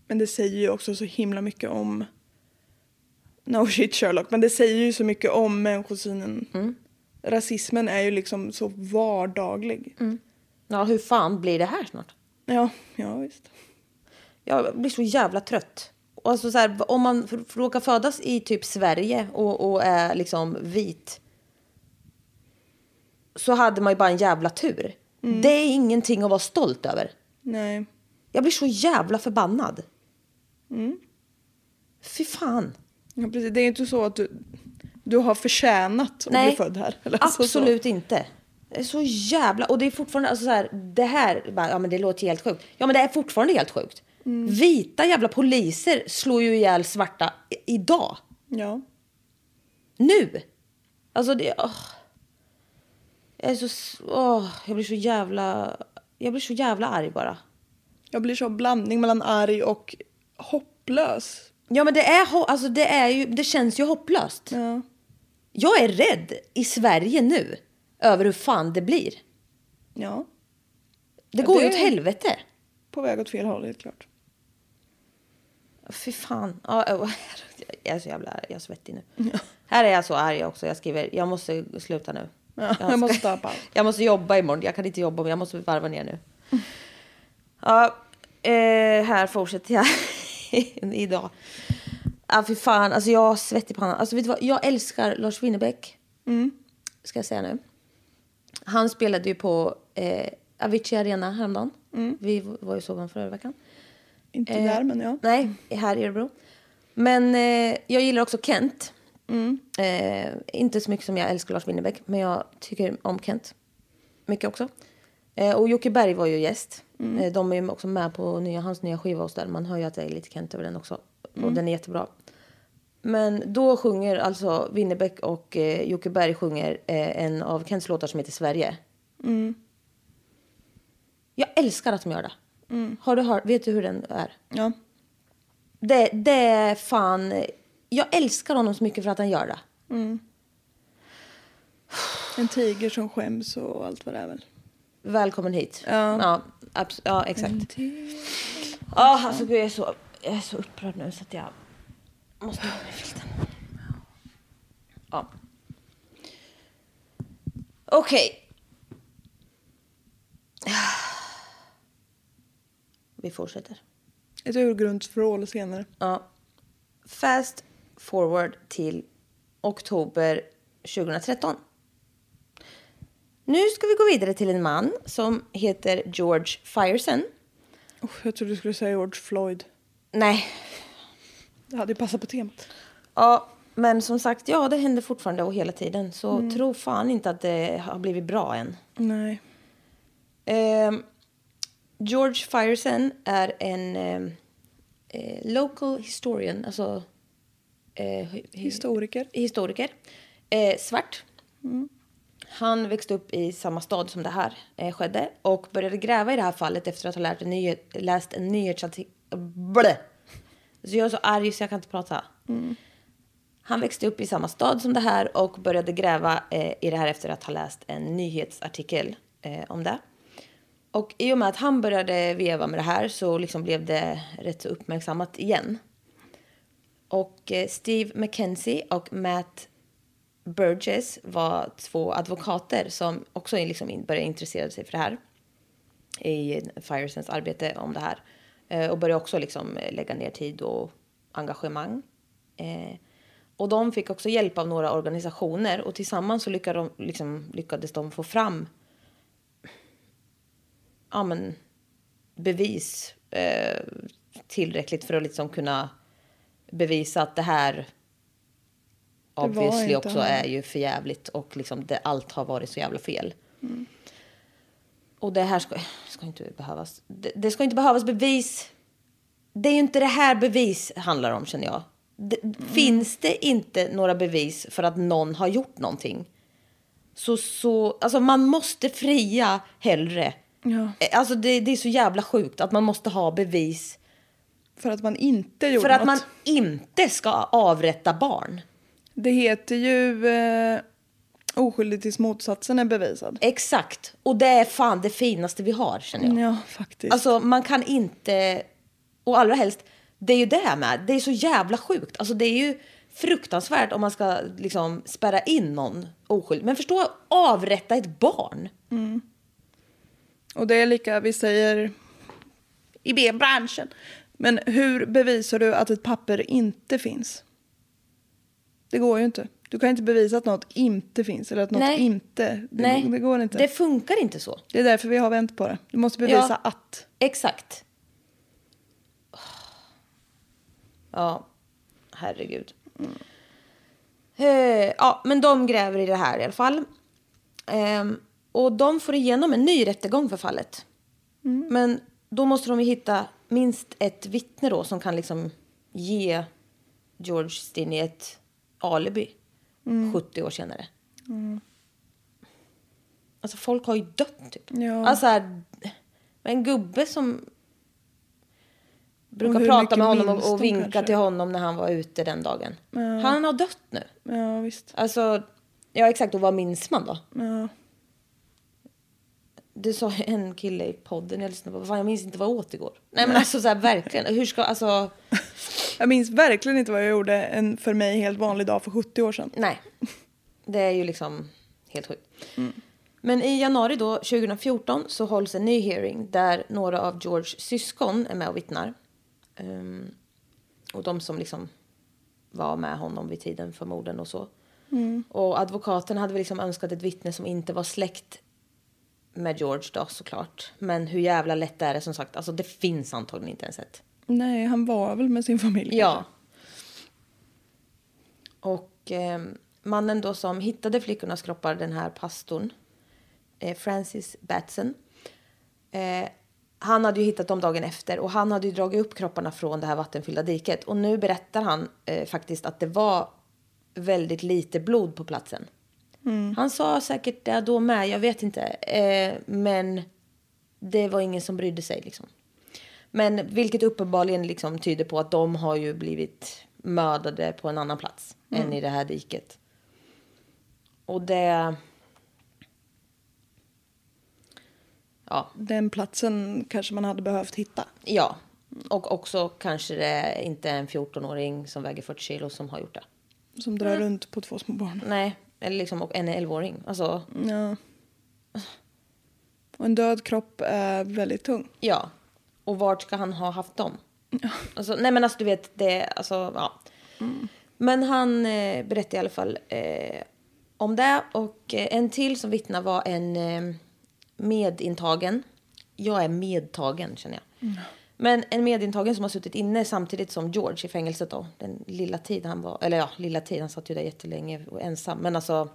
Men det säger ju också så himla mycket om... No shit Sherlock, men det säger ju så mycket om människosynen. Mm. Rasismen är ju liksom så vardaglig. Ja, hur fan blir det här snart? Ja, ja visst. Jag blir så jävla trött. Och Alltså så här, om man råkar födas i typ Sverige och, och är liksom vit så hade man ju bara en jävla tur. Det är ingenting att vara stolt över. Nej. Jag blir så jävla förbannad. Fy fan. Ja, precis. Det är ju inte så att du, du har förtjänat att Nej, bli född här. Eller alltså så- absolut inte. Det är så jävla... Och det är fortfarande... Alltså så här, det här... Ja, men det låter helt sjukt. Ja, men det är fortfarande helt sjukt. Vita jävla poliser slår ju ihjäl svarta i, idag. Ja. Nu! Alltså det... åh. Jag är så... Åh, jag blir så jävla... Jag blir så jävla arg bara. Jag blir så blandning mellan arg och hopplös. Ja men det är, alltså det är ju, det känns ju hopplöst. Ja. Jag är rädd i Sverige nu över hur fan det blir. Ja. Det Ja, går det- ju åt helvete. På väg åt fel håll, helt klart. Fy fan. Ja, jag är så jävla jag är svettig nu. Här är jag så arg också. Jag skriver, jag måste sluta nu. Ja, jag måste ta paus. Jag måste jobba imorgon. Jag kan inte jobba, men jag måste varva ner nu. [laughs] Ja, eh, här fortsätter jag [laughs] idag. Ja, fy fan. Alltså jag har svett i pannan. Alltså vet du vad? Jag älskar Lars Winnerbäck. Ska jag säga nu. Han spelade ju på eh, Avicii Arena häromdagen. Vi var ju såg honom förra veckan. Inte Eh, där, men ja. Nej, här i Örebro. Men eh, jag gillar också Kent. Eh, inte så mycket som jag älskar Lars Winnerbäck, men jag tycker om Kent. Mycket också. Eh, och Jocke Berg var ju gäst. Eh, de är ju också med på nya, hans nya skiva och så där. Man hör ju att det är lite Kent över den också. Och den är jättebra. Men då sjunger alltså Winnerbäck och eh, Jocke Berg sjunger eh, en av Kents låtar som heter Sverige. Jag älskar att de gör det. Har du hört, vet du hur den är? Ja. Det, det är fan... Jag älskar honom så mycket för att han gör det. En tiger som skäms och allt vad det är väl. Välkommen hit. Ja. Ja, ja exakt. Ja, alltså gud, jag är, så, jag är så upprörd nu så att jag måste ha mig filten. Ja. Okej. Vi fortsätter. Ett urgrundsvrål senare. Ja. Fast forward till oktober 2013. Nu ska vi gå vidare till en man som heter George Firesen. Oh, jag trodde du skulle säga George Floyd. Nej, Det hade ju passat på temat. ja, men som sagt, ja, det händer fortfarande och hela tiden. Så tro fan inte att det har blivit bra än. Nej. Ehm, George Firesen är en ehm, eh, local historian, alltså eh, hi- Historiker. historiker. Eh, svart. Han växte upp i samma stad som det här eh, skedde och började gräva i det här fallet efter att ha lärt en nyhet, läst en nyhetsartikel. Så jag är så arg så jag kan inte prata. Han växte upp i samma stad som det här och började gräva eh, i det här efter att ha läst en nyhetsartikel eh, om det. Och i och med att han började veva med det här så liksom blev det rätt så uppmärksammat igen. Och eh, Steve McKenzie och Matt Burgess var två advokater som också liksom började intressera sig för det här i Firesens arbete om det här. Eh, och började också liksom eh, lägga ner tid och engagemang. Och de fick också hjälp av några organisationer och tillsammans så lyckades de, liksom, lyckades de få fram ja, men, bevis eh, tillräckligt för att liksom kunna bevisa att det här obviously inte också han. är ju för jävligt och liksom det, allt har varit så jävla fel. Och det här ska, ska inte behövas. Det, det ska inte behövas bevis. Det är ju inte det här bevis handlar om känner jag. Det, Finns det inte några bevis för att någon har gjort någonting så, så alltså man måste fria hellre. Ja. Eh, Alltså det, det är så jävla sjukt att man måste ha bevis För att man inte gjorde för att något. man inte ska avrätta barn. Det heter ju eh, oskyldig tills motsatsen är bevisad. Exakt. Och det är fan det finaste vi har känner jag. Ja, faktiskt. Alltså man kan inte, och allra helst, det är ju det här med, det är så jävla sjukt. Alltså det är ju fruktansvärt om man ska liksom spärra in någon oskyldig. Men förstå, avrätta ett barn. Och det är lika, vi säger i B-branschen. Men hur bevisar du att ett papper inte finns? Det går ju inte. Du kan inte bevisa att något inte finns eller att något Nej. inte. Det, Nej, det går inte. Det funkar inte så. Det är därför vi har vänt på det. Du måste bevisa Ja. att. Exakt. Ja, herregud. Eh, ja, men de gräver i det här i alla fall. Ehm, och de får igenom en ny rättegång för fallet. Men då måste de ju hitta minst ett vittne då som kan liksom ge George Stinney ett alibi 70 år senare. Alltså folk har ju dött typ. Ja. Alltså här, en gubbe som brukar prata med honom och, och vinka kanske? till honom när han var ute den dagen. Han har dött nu. Ja, visst. Alltså, ja exakt. Och vad minns man då? Ja. Du sa en kille i podden jag lyssnade på. Fan, jag minns inte vad jag åt igår. Nej men alltså så här, verkligen. Hur ska, alltså. [laughs] Jag minns verkligen inte vad jag gjorde en för mig helt vanlig dag för 70 år sedan. Nej. Det är ju liksom helt sjukt. Men i januari då, 2014 så hålls en ny hearing där några av Georges syskon är med och vittnar. Ehm, och de som liksom var med honom vid tiden för morden och så. Och advokaten hade väl liksom önskat ett vittne som inte var släkt med George då såklart. Men hur jävla lätt är det som sagt? Alltså det finns antagligen inte ens ett. Nej, han var väl med sin familj. Ja. Och eh, mannen då som hittade flickornas kroppar, den här pastorn, eh, Francis Batson. Eh, han hade ju hittat dem dagen efter och han hade ju dragit upp kropparna från det här vattenfyllda diket. Och nu berättar han eh, faktiskt att det var väldigt lite blod på platsen. Han sa säkert det då med, jag vet inte. Eh, men det var ingen som brydde sig liksom. Men vilket uppenbarligen liksom tyder på att de har ju blivit mördade på en annan plats än i det här diket. Och det... Ja, Den platsen kanske man hade behövt hitta. ja. Och också kanske det inte är en 14-åring som väger 40 kilo som har gjort det. Som drar runt på två små barn. Nej, eller liksom och en 11-åring. Alltså, Ja. Och en död kropp är väldigt tung. ja. Och vart ska han ha haft dem? Alltså, nej men alltså du vet, det, alltså, ja. Men han eh, berättade i alla fall eh, om det. Och eh, en till som vittnar var en eh, medintagen. Jag är medtagen känner jag. Men en medintagen som har suttit inne samtidigt som George i fängelset då. Den lilla tid han var, eller ja, lilla tid, han satt ju där jättelänge och ensam. Men alltså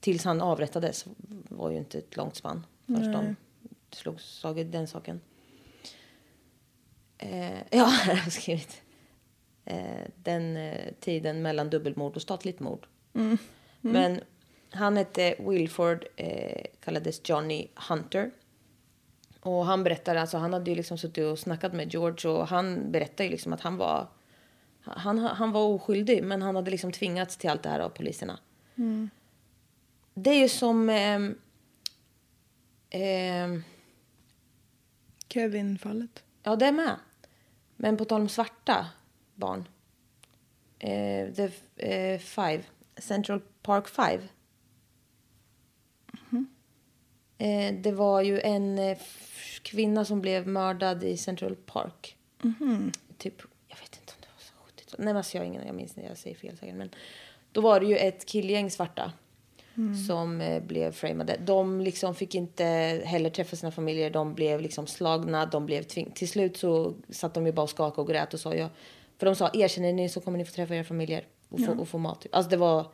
tills han avrättades var ju inte ett långt spann. Först de slog slag i den saken. Eh, [laughs] ja, här har jag skrivit. Eh, den eh, tiden mellan dubbelmord och statligt mord. Men han hette Wilford, eh, kallades Johnny Hunter. Och han berättade, alltså han hade ju liksom suttit och snackat med George och han berättade ju liksom att han var han, han var oskyldig men han hade liksom tvingats till allt det här av poliserna. Det är ju som ehm, ehm, Kevin-fallet. Ja, det är med. Men på tal om svarta barn. Eh, the eh, Five, Central Park Five. Eh, det var ju en eh, kvinna som blev mördad i Central Park. Typ, jag vet inte om det var så 70 Nej, men alltså jag, ingen, jag minns inte, jag säger fel säkert. Men då var det ju ett killgäng svarta som eh, blev framade. De liksom fick inte heller träffa sina familjer. De blev liksom slagna. De blev tving- Till slut så satt de ju bara och skakade och grät och sa ja. För de sa erkänner ni så kommer ni få träffa era familjer och få, och få mat. Alltså det var...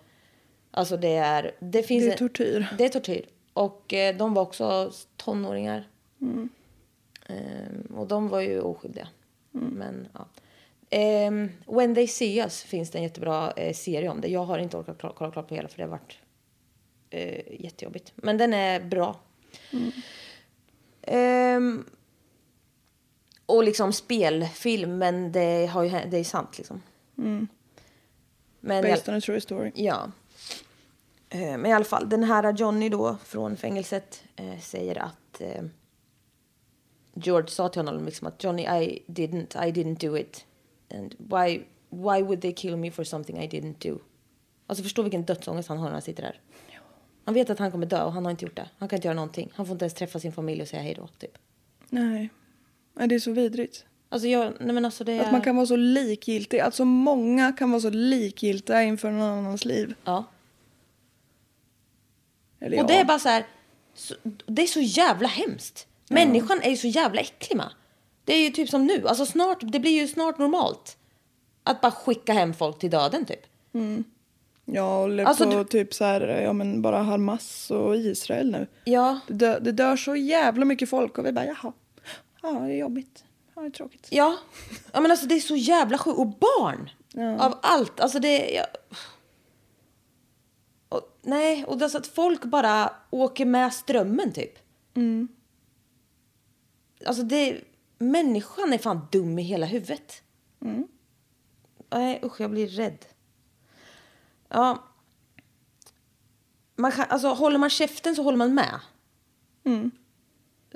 Alltså det är... Det, finns Det är en- tortyr. Det är tortyr. Och eh, de var också tonåringar. Ehm, och de var ju oskyldiga. Men ja. Ehm, When they see us finns det en jättebra eh, serie om det. Jag har inte orkat kolla klart på hela för det har varit eh, jättejobbigt. Men den är bra. Ehm, och liksom spelfilm, men det, har ju, det är sant liksom. Men i all- Based on a true story. Ja. Eh, Men i alla fall, den här Johnny då från fängelset eh, säger att eh, George sa till honom liksom att Johnny, I didn't, I didn't do it. And why, why would they kill me for something I didn't do? Alltså förstå vilken dödsångest han har när han sitter där. Han vet att han kommer dö och han har inte gjort det. Han kan inte göra någonting. Han får inte ens träffa sin familj och säga hej då, typ. Nej. Nej, det är så vidrigt. Alltså jag, nej men alltså det är... Att man kan vara så likgiltig. Alltså många kan vara så likgiltiga inför någon annans liv. Ja. Eller Och ja. det är bara så här, så, det är så jävla hemskt. Människan är ju så jävla äcklig med. Det är ju typ som nu, alltså snart, det blir ju snart normalt. Att bara skicka hem folk till döden typ. Ja, eller Alltså, på du- typ så här, ja men bara Hamas och Israel nu. Ja. Det dör, det dör så jävla mycket folk och vi bara jaha. Ja, det är jobbigt. Ja, det är tråkigt. Ja, ja men alltså det är så jävla sjukt. Och barn! Av allt. Alltså det... Jag... Nej, och det är så att folk bara åker med strömmen typ. Alltså det... Människan är fan dum i hela huvudet. Nej, usch, jag blir rädd. Ja. Man kan, alltså, håller man käften så håller man med.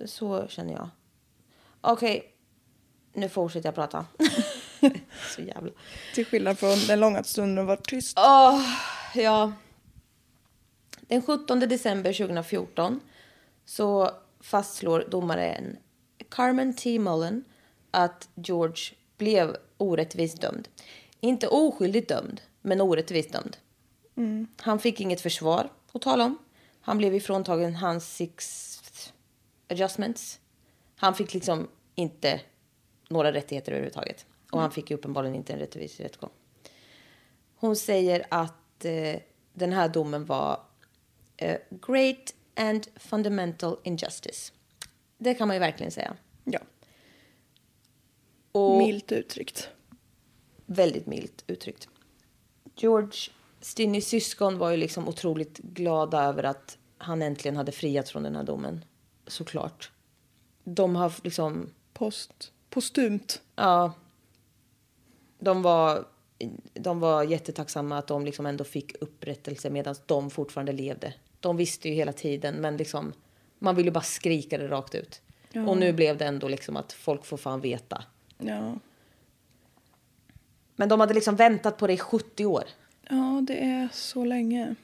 Så känner jag. Okej, nu fortsätter jag prata. [laughs] så jävla... Till skillnad från den långa stunden var tyst. Åh, ja. Den 17 december 2014 så fastslår domaren Carmen T. Mullen att George blev orättvist dömd. Inte oskyldigt dömd, men orättvist dömd. Han fick inget försvar att tala om. Han blev ifråntagen hans six adjustments. Han fick liksom inte några rättigheter överhuvudtaget. Och han fick ju uppenbarligen inte en rättvis rättegång. Hon säger att eh, den här domen var great and fundamental injustice. Det kan man ju verkligen säga. Ja, Och milt uttryckt. väldigt milt uttryckt. George Stinnys syskon var ju liksom otroligt glada över att han äntligen hade friats från den här domen. Såklart. De har liksom Post. postumt. Ja. De var, de var jättetacksamma att de liksom ändå fick upprättelse medan de fortfarande levde. De visste ju hela tiden, men liksom, man ville bara skrika det rakt ut. Ja. Och nu blev det ändå liksom att folk får fan veta. Ja. Men de hade liksom väntat på det i 70 år. ja, det är så länge.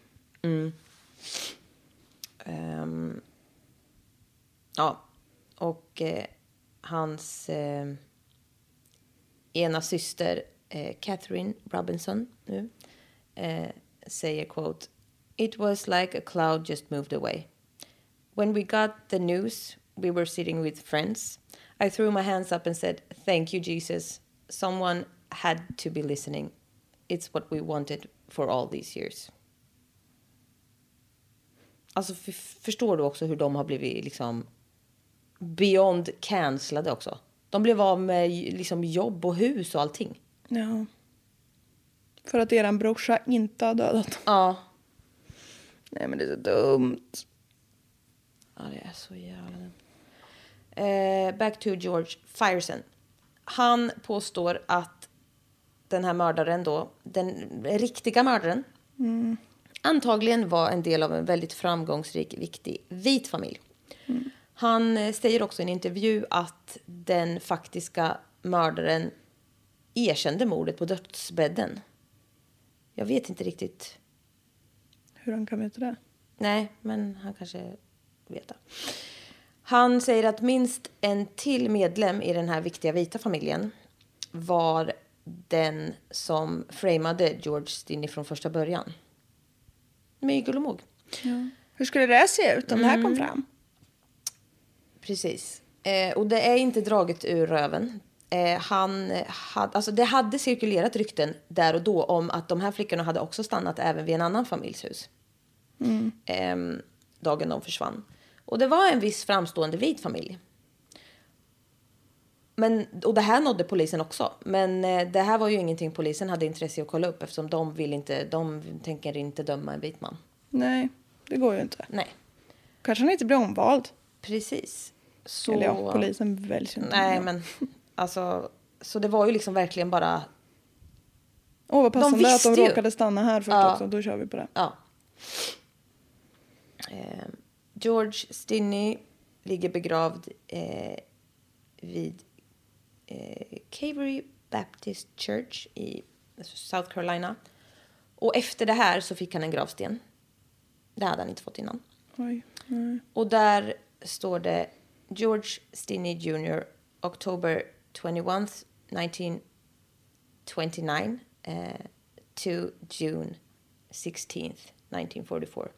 Ehm, ja, och eh, hans eh, ena syster eh, Catherine Robinson nu eh, säger quote It was like a cloud just moved away. When we got the news, we were sitting with friends. I threw my hands up and said, Thank you, Jesus. Someone had to be listening. It's what we wanted for all these years. Alltså förstår du också hur de har blivit liksom beyond cancellade också? De blev av med liksom jobb och hus och allting. Ja. För att eran brorsa inte har dödat. Ja. Nej men det är så dumt. Ja, det är så jävla dumt. Eh, back to George Firesen. Han påstår att den här mördaren då, den riktiga mördaren, antagligen var en del av en väldigt framgångsrik, viktig vit familj. Han eh, säger också i en intervju att den faktiska mördaren erkände mordet på dödsbädden. Jag vet inte riktigt Hur han kan veta det? Nej, men han kanske vet det. Han säger att minst en till medlem i den här viktiga vita familjen var den som framade George Stinney från första början. Mygel och mog. Hur skulle det se ut om det här kom fram? Precis. Eh, och det är inte draget ur röven. Eh, han hade, alltså det hade cirkulerat rykten där och då om att de här flickorna hade också stannat även vid en annan familjs hus. Eh, dagen de försvann. Och det var en viss framstående vit familj. Men, och det här nådde polisen också. Men eh, det här var ju ingenting polisen hade intresse av att kolla upp eftersom de vill inte, de tänker inte döma en vit man. Nej, det går ju inte. Nej, Kanske han inte blir omvald. precis. Så... Eller ja, polisen väljs ju inte. Nej, men alltså, så det var ju liksom verkligen bara, Åh, vad passande att visste de ju. råkade stanna här först Ja. också. Då kör vi på det. ja. Eh, George Stinney ligger begravd eh, vid eh, Calvary Baptist Church i South Carolina. Och efter det här så fick han en gravsten. Det hade han inte fått innan. Oj. Och där står det George Stinney Jr. October 21th 1929 eh, to June 16th 1944.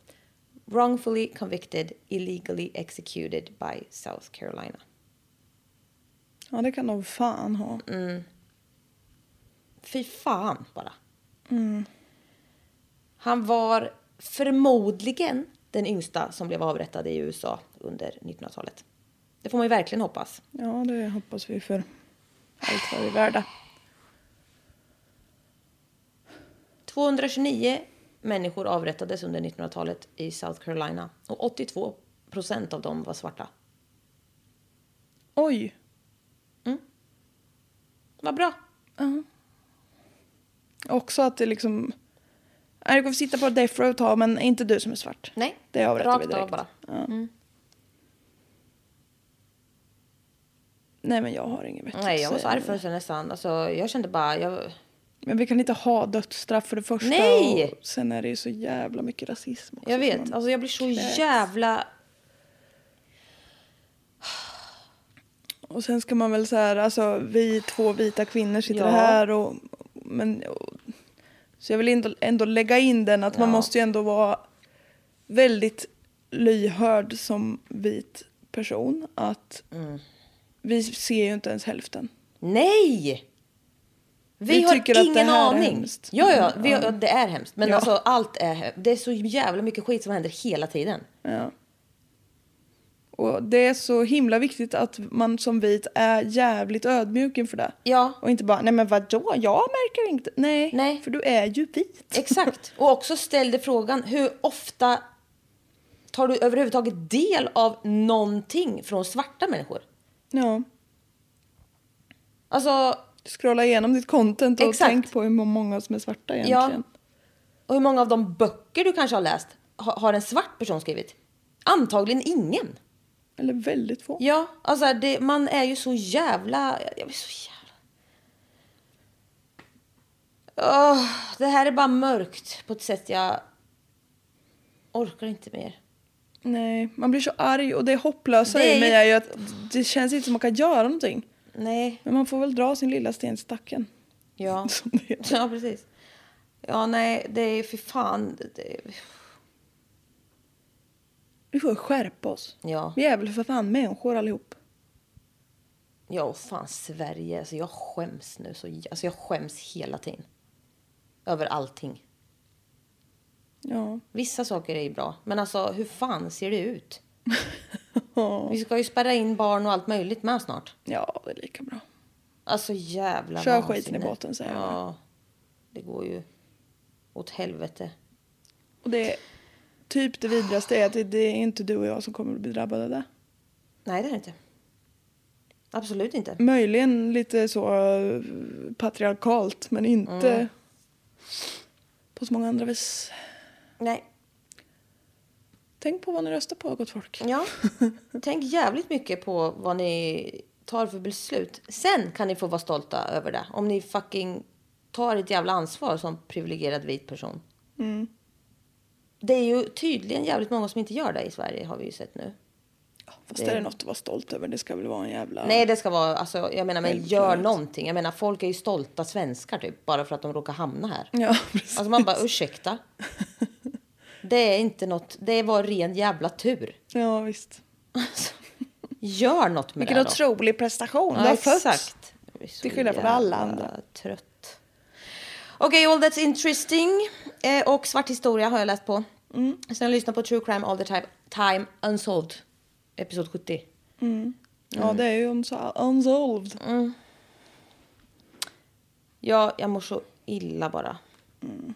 Wrongfully convicted, illegally executed by South Carolina. Ja, det kan de fan ha. Fy fan bara. Han var förmodligen den yngsta som blev avrättad i USA under 1900-talet. Det får man ju verkligen hoppas. Ja, det hoppas vi för allt vad vi är värda. 229 människor avrättades under 1900-talet i South Carolina och 82 procent av dem var svarta. Oj. Vad bra. Också att det liksom... Nej, du får sitta på death row ett tag, men inte du som är svart. Nej, Det avrättar vi direkt. av bara. Nej, men jag har inget vettigt Nej, jag var så arg för sig nästan. Alltså, jag kände bara... Jag... Men vi kan inte ha dödsstraff för det första. Nej! Och sen är det ju så jävla mycket rasism också. Jag vet. man- Alltså, jag blir så kräks. jävla... Och sen ska man väl så här, alltså vi två vita kvinnor sitter Ja. här och... Men, och, så jag vill ändå, ändå lägga in den att man Ja. måste ju ändå vara väldigt lyhörd som vit person. Att Mm. Vi ser ju inte ens hälften. Nej! Vi, Vi har ingen aning. Ja, ja, vi, ja. det är hemskt. Men Ja. alltså, allt är Det är så jävla mycket skit som händer hela tiden. Ja. Och det är så himla viktigt att man som vit är jävligt ödmjuk inför det. Ja. Och inte bara, nej men vadå, jag märker inte. Nej, Nej. för du är ju vit. Exakt. [laughs] Och också ställde frågan, hur ofta tar du överhuvudtaget del av någonting från svarta människor? Ja. Alltså, Scrolla igenom ditt content och Exakt. tänk på hur många som är svarta egentligen. och hur många av de böcker du kanske har läst ha- har en svart person skrivit? Antagligen ingen. Eller väldigt få. Ja, alltså det, man är ju så jävla... Jag blir så jävla... Åh, det här är bara mörkt på ett sätt jag orkar inte mer. Nej, man blir så arg och det hopplösa Det är i mig är ju att det känns inte som man kan göra någonting. Nej. Men man får väl dra sin lilla sten i stacken. Ja. [laughs] Ja, precis. Ja, nej, det är för fan... Det, Vi får skärpa oss. ja. Vi är väl för fan människor allihop. Ja, och fan Sverige. Alltså jag skäms nu. Så, alltså jag skäms hela tiden. Över allting. Ja. Vissa saker är ju bra. Men alltså hur fan ser det ut? [laughs] Vi ska ju spärra in barn och allt möjligt med snart. Ja, det är lika bra. Alltså jävla Kör vansinne. skiten i båten, säger jag. Ja. Det går ju åt helvete. Och det är typ det vidrigaste är att det, är inte du och jag som kommer att bli drabbade av det. Nej, det är det inte. Absolut inte. Möjligen lite så eh, patriarkalt men inte Mm. på så många andra vis. Nej. Tänk på vad ni röstar på, gott folk. Ja. [laughs] Tänk jävligt mycket på vad ni tar för beslut. Sen kan ni få vara stolta över det. Om ni fucking tar ett jävla ansvar som privilegierad vit person. Mm. Det är ju tydligen jävligt många som inte gör det i Sverige har vi ju sett nu. Fast Det- är det något att vara stolt över? Det ska väl vara en jävla... Nej, det ska vara, alltså, jag menar, men gör någonting. Jag menar, folk är ju stolta svenskar typ, bara för att de råkar hamna här. Ja, [laughs] precis. Alltså man bara, ursäkta. Det är inte något, det var ren jävla tur. Ja, visst. Gör något med Vilken det då. otrolig prestation. Ja, du har fötts. Till skillnad från alla andra. Trött. Okej, all that's interesting. Eh, och svart historia har jag läst på. Mm. Sen har jag lyssnat på True Crime All the Time, time Unsolved. Episod 70. Ja, det är ju unso- unsolved. Ja, jag mår så illa bara. Mm.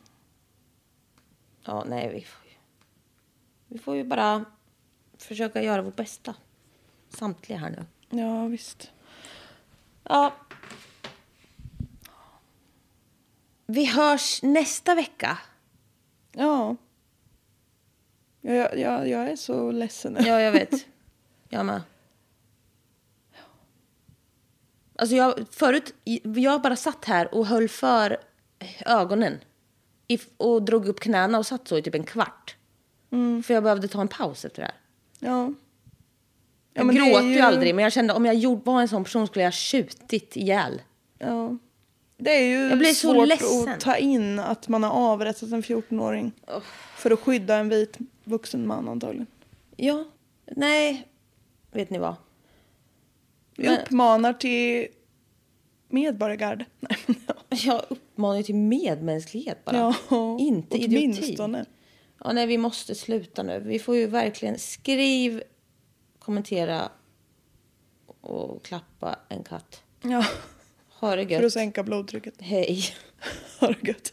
Ja, nej, vi får ju... Vi får ju bara försöka göra vårt bästa. Samtliga här nu. Ja, visst. Ja. Vi hörs nästa vecka. Ja. Jag, jag, jag är så ledsen nu. Ja, jag vet. Jag med. Alltså jag, förut, jag bara satt här och höll för ögonen. Och drog upp knäna och satt så i typ en kvart. För jag behövde ta en paus efter det här. Ja. Ja, Jag gråter ju aldrig, men jag kände om jag gjorde, var en sån person skulle jag ha tjutit ihjäl. Ja. Det är ju Jag blir så svårt ledsen. att ta in att man har avrättat en 14-åring. För att skydda en vit vuxen man antagligen. Ja, nej, vet ni vad? Men- uppmanar till medborgargarde. [laughs] Jag uppmanar till medmänsklighet bara. Ja, Inte idioti. åtminstone. Ja, nej, vi måste sluta nu. Vi får ju verkligen skriv, kommentera och klappa en katt. Ja, Ha det för att gött. sänka blodtrycket. Hej. [laughs] Ha det gött.